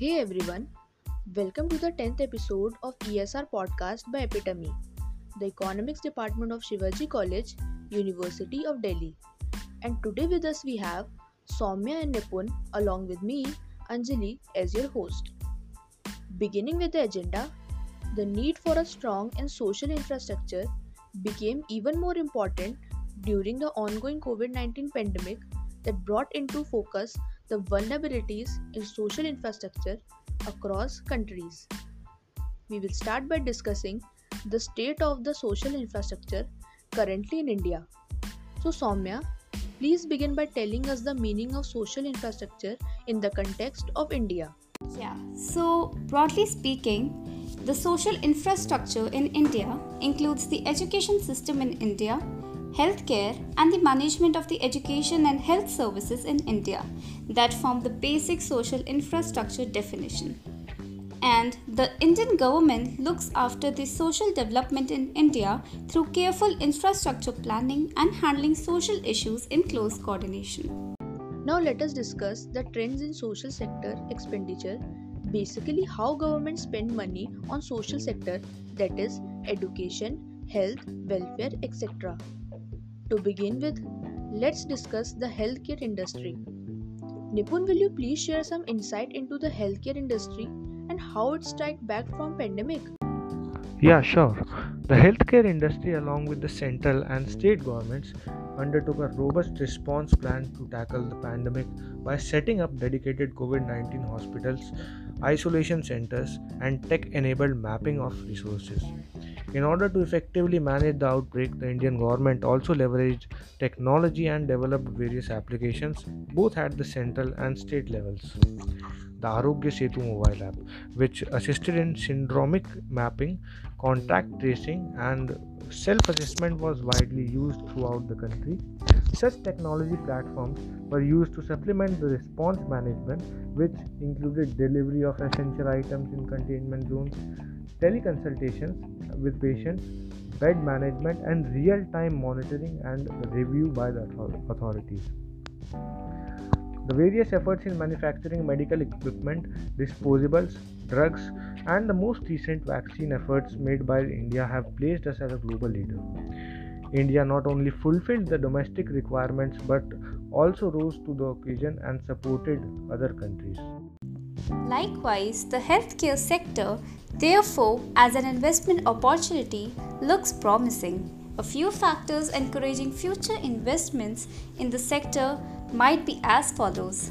Hey everyone, welcome to the 10th episode of ESR podcast by Epitome, the economics department of Shivaji College, University of Delhi. And today with us we have Soumya and Nipun along with me, Anjali, as your host. Beginning with the agenda, the need for a strong and social infrastructure became even more important during the ongoing COVID 19 pandemic that brought into focus the vulnerabilities in social infrastructure across countries. We will start by discussing the state of the social infrastructure currently in India. So, Soumya, please begin by telling us the meaning of social infrastructure in the context of India. Yeah, so broadly speaking, the social infrastructure in India includes the education system in India, healthcare, and the management of the education and health services in India that form the basic social infrastructure definition. And the Indian government looks after the social development in India through careful infrastructure planning and handling social issues in close coordination. Now let us discuss the trends in social sector expenditure basically how government spend money on social sector that is education health welfare etc to begin with, let's discuss the healthcare industry. Nipun, will you please share some insight into the healthcare industry and how it strike back from pandemic? Yeah, sure. The healthcare industry, along with the central and state governments, undertook a robust response plan to tackle the pandemic by setting up dedicated COVID 19 hospitals, isolation centers, and tech enabled mapping of resources. In order to effectively manage the outbreak, the Indian government also leveraged technology and developed various applications both at the central and state levels. The Aarogya Setu mobile app, which assisted in syndromic mapping, contact tracing, and self assessment, was widely used throughout the country. Such technology platforms were used to supplement the response management, which included delivery of essential items in containment zones, teleconsultations, with patients, bed management, and real time monitoring and review by the authorities. The various efforts in manufacturing medical equipment, disposables, drugs, and the most recent vaccine efforts made by India have placed us as a global leader. India not only fulfilled the domestic requirements but also rose to the occasion and supported other countries. Likewise, the healthcare sector, therefore, as an investment opportunity, looks promising. A few factors encouraging future investments in the sector might be as follows.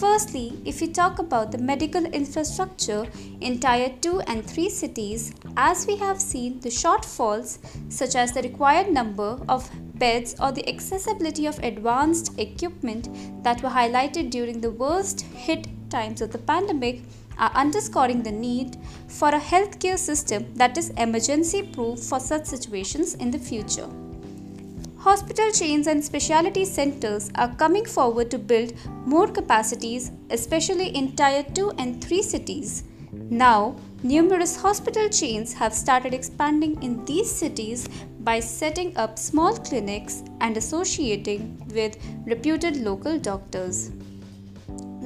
Firstly, if we talk about the medical infrastructure in Tier 2 and 3 cities, as we have seen the shortfalls, such as the required number of beds or the accessibility of advanced equipment that were highlighted during the worst hit times of the pandemic are underscoring the need for a healthcare system that is emergency proof for such situations in the future. Hospital chains and specialty centers are coming forward to build more capacities, especially in Tier 2 and 3 cities. Now, numerous hospital chains have started expanding in these cities by setting up small clinics and associating with reputed local doctors.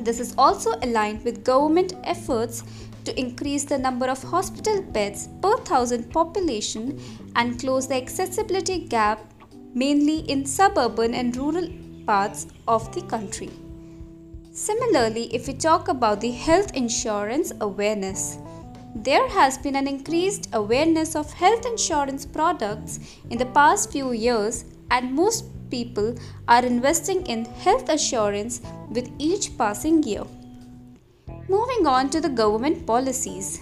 This is also aligned with government efforts to increase the number of hospital beds per thousand population and close the accessibility gap mainly in suburban and rural parts of the country. Similarly, if we talk about the health insurance awareness, there has been an increased awareness of health insurance products in the past few years, and most people are investing in health assurance with each passing year. Moving on to the government policies.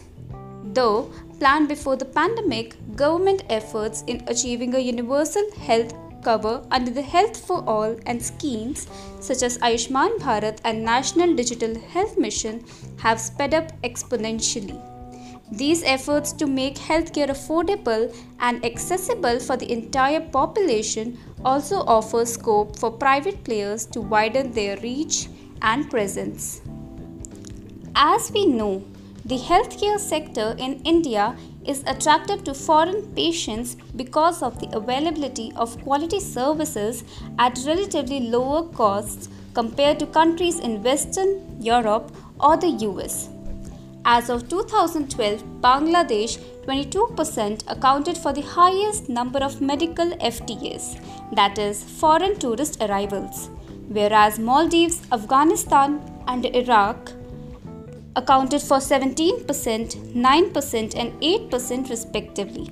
Though planned before the pandemic, government efforts in achieving a universal health cover under the Health for All and schemes such as Ayushman Bharat and National Digital Health Mission have sped up exponentially. These efforts to make healthcare affordable and accessible for the entire population also offer scope for private players to widen their reach and presence. As we know, the healthcare sector in India is attractive to foreign patients because of the availability of quality services at relatively lower costs compared to countries in Western Europe or the US. As of 2012, Bangladesh 22% accounted for the highest number of medical FTAs, that is, foreign tourist arrivals, whereas Maldives, Afghanistan, and Iraq accounted for 17%, 9%, and 8% respectively.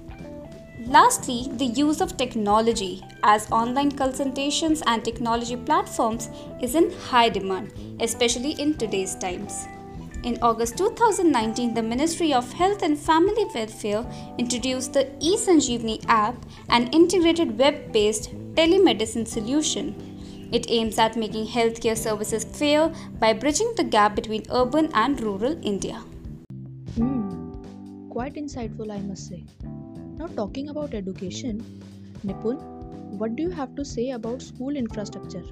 Lastly, the use of technology as online consultations and technology platforms is in high demand, especially in today's times. In August 2019, the Ministry of Health and Family Welfare introduced the eSanjeevani app, an integrated web based telemedicine solution. It aims at making healthcare services fair by bridging the gap between urban and rural India. Hmm, quite insightful, I must say. Now, talking about education, Nipun, what do you have to say about school infrastructure?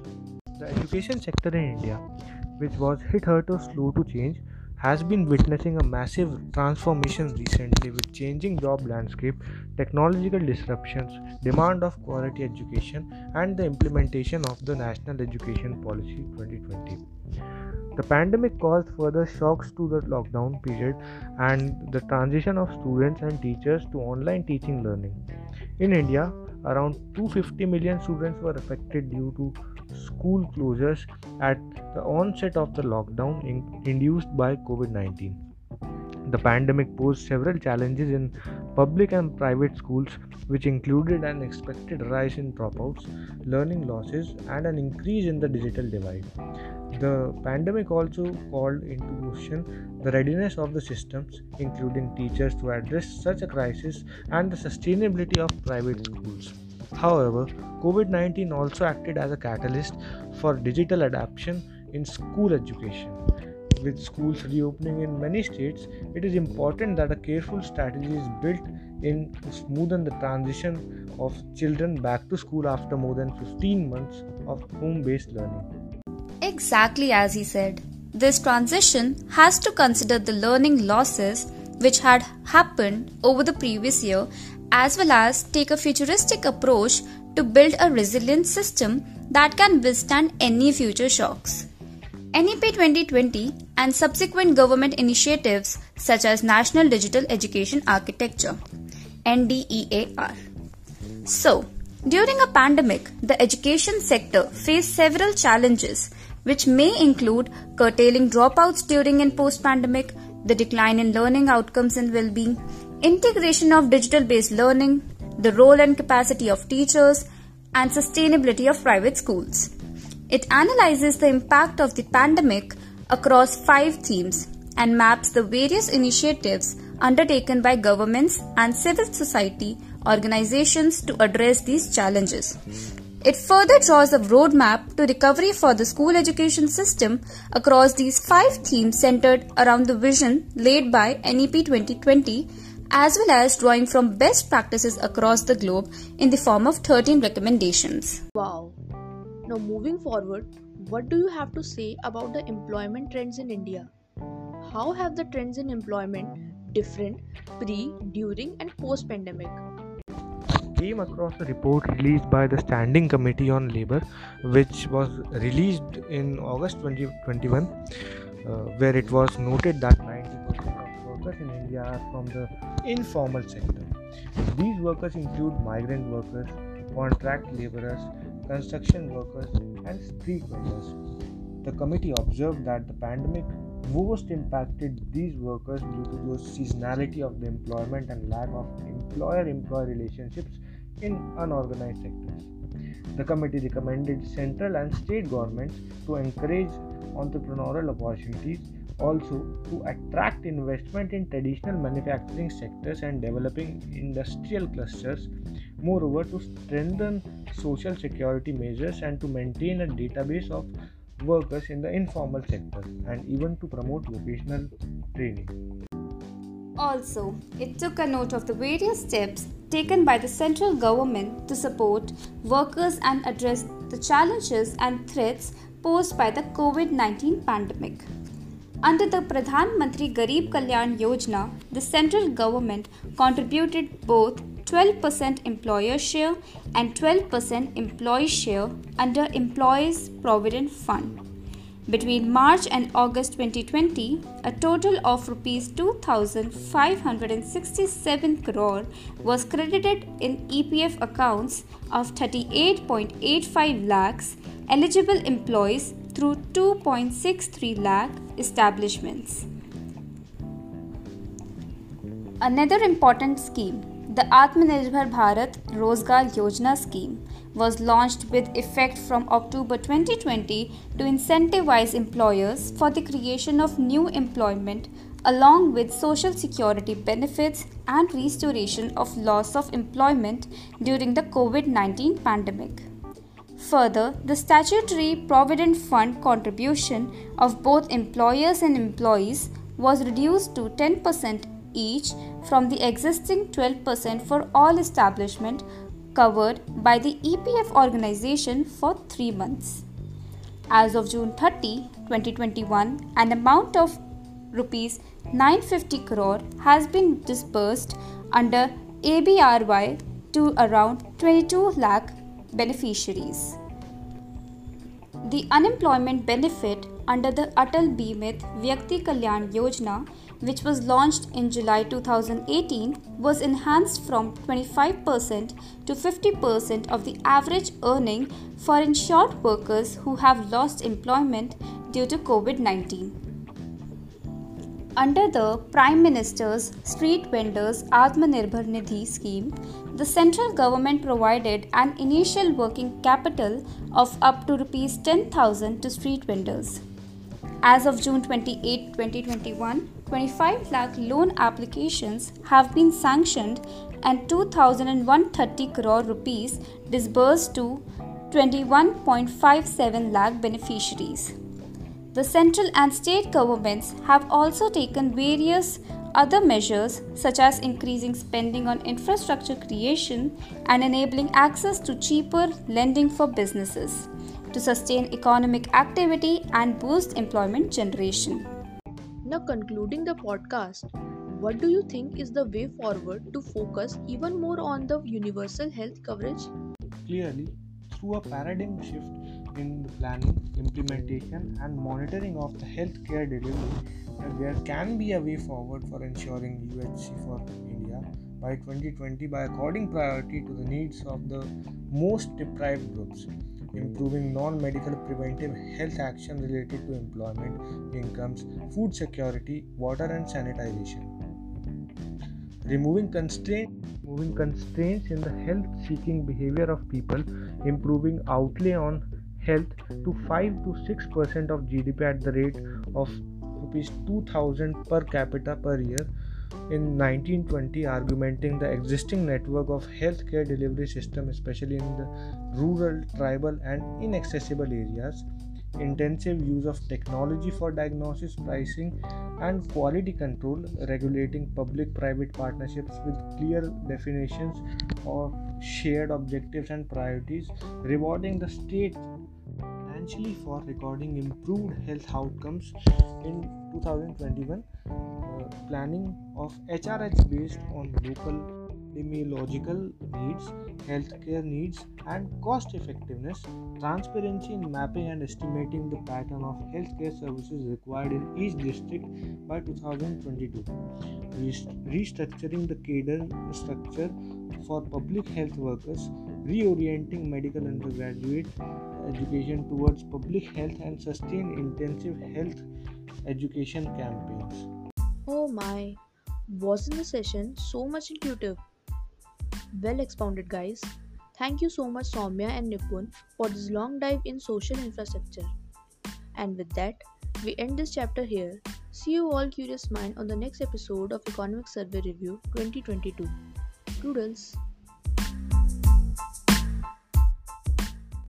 The education sector in India, which was hit hard or slow to change, has been witnessing a massive transformation recently with changing job landscape, technological disruptions, demand of quality education, and the implementation of the National Education Policy 2020. The pandemic caused further shocks to the lockdown period and the transition of students and teachers to online teaching learning. In India, around 250 million students were affected due to school closures at the onset of the lockdown in- induced by COVID 19. The pandemic posed several challenges in public and private schools, which included an expected rise in dropouts, learning losses, and an increase in the digital divide. The pandemic also called into question the readiness of the systems, including teachers, to address such a crisis and the sustainability of private schools. However, COVID 19 also acted as a catalyst for digital adoption in school education. With schools reopening in many states, it is important that a careful strategy is built in to smoothen the transition of children back to school after more than 15 months of home based learning. Exactly as he said. This transition has to consider the learning losses which had happened over the previous year as well as take a futuristic approach to build a resilient system that can withstand any future shocks. NEP 2020 and subsequent government initiatives such as National Digital Education Architecture NDEAR. So, during a pandemic, the education sector faced several challenges which may include curtailing dropouts during and post pandemic, the decline in learning outcomes and well being, integration of digital based learning, the role and capacity of teachers, and sustainability of private schools. It analyzes the impact of the pandemic across five themes and maps the various initiatives undertaken by governments and civil society organizations to address these challenges. It further draws a roadmap to recovery for the school education system across these five themes centered around the vision laid by NEP 2020 as well as drawing from best practices across the globe in the form of 13 recommendations. Wow. Now, moving forward, what do you have to say about the employment trends in India? How have the trends in employment different pre, during, and post pandemic? came across a report released by the Standing Committee on Labor, which was released in August 2021, uh, where it was noted that 90% of workers in India are from the informal sector. These workers include migrant workers, contract laborers, construction workers, and street vendors. The committee observed that the pandemic most impacted these workers due to the seasonality of the employment and lack of employer employee relationships in unorganized sectors. The committee recommended central and state governments to encourage entrepreneurial opportunities, also to attract investment in traditional manufacturing sectors and developing industrial clusters, moreover, to strengthen social security measures and to maintain a database of workers in the informal sector and even to promote vocational training. Also, it took a note of the various steps taken by the central government to support workers and address the challenges and threats posed by the COVID 19 pandemic. Under the Pradhan Mantri Garib Kalyan Yojana, the central government contributed both 12% employer share and 12% employee share under Employees Provident Fund. Between March and August 2020, a total of rupees 2567 crore was credited in EPF accounts of 38.85 lakhs eligible employees through 2.63 lakh establishments. Another important scheme, the Atmanirbhar Bharat Rozgar Yojana scheme, was launched with effect from October 2020 to incentivize employers for the creation of new employment along with social security benefits and restoration of loss of employment during the COVID 19 pandemic. Further, the statutory Provident Fund contribution of both employers and employees was reduced to 10% each from the existing 12% for all establishment covered by the EPF organization for 3 months. As of June 30, 2021, an amount of rupees 950 crore has been disbursed under ABRY to around 22 lakh beneficiaries. The unemployment benefit under the Atal Bimit Vyakti Kalyan Yojana which was launched in July 2018, was enhanced from 25% to 50% of the average earning for insured workers who have lost employment due to COVID 19. Under the Prime Minister's Street Vendors Atmanirbhar Nidhi scheme, the central government provided an initial working capital of up to rupees 10,000 to street vendors. As of June 28, 2021, 25 lakh loan applications have been sanctioned and 2130 crore rupees disbursed to 21.57 lakh beneficiaries. The central and state governments have also taken various other measures such as increasing spending on infrastructure creation and enabling access to cheaper lending for businesses to sustain economic activity and boost employment generation. Now, concluding the podcast, what do you think is the way forward to focus even more on the universal health coverage? Clearly, through a paradigm shift in the planning, implementation, and monitoring of the healthcare delivery, there can be a way forward for ensuring UHC for India by 2020 by according priority to the needs of the most deprived groups improving non medical preventive health action related to employment, incomes, food security, water and sanitization. Removing constraints, removing constraints in the health seeking behavior of people, improving outlay on health to 5 to 6 percent of GDP at the rate of rupees 2000 per capita per year in 1920 argumenting the existing network of healthcare delivery system especially in the rural tribal and inaccessible areas. Intensive use of technology for diagnosis pricing and quality control regulating public private partnerships with clear definitions of shared objectives and priorities rewarding the state financially for recording improved health outcomes in 2021 uh, planning of HRH based on local epidemiological needs, healthcare needs, and cost effectiveness, transparency in mapping and estimating the pattern of healthcare services required in each district by 2022, restructuring the cadre structure for public health workers, reorienting medical undergraduate education towards public health and sustain intensive health education campaigns. Oh my, wasn't the session so much intuitive? Well expounded, guys. Thank you so much, Soumya and Nipun, for this long dive in social infrastructure. And with that, we end this chapter here. See you all curious mind on the next episode of Economic Survey Review 2022. Doodles.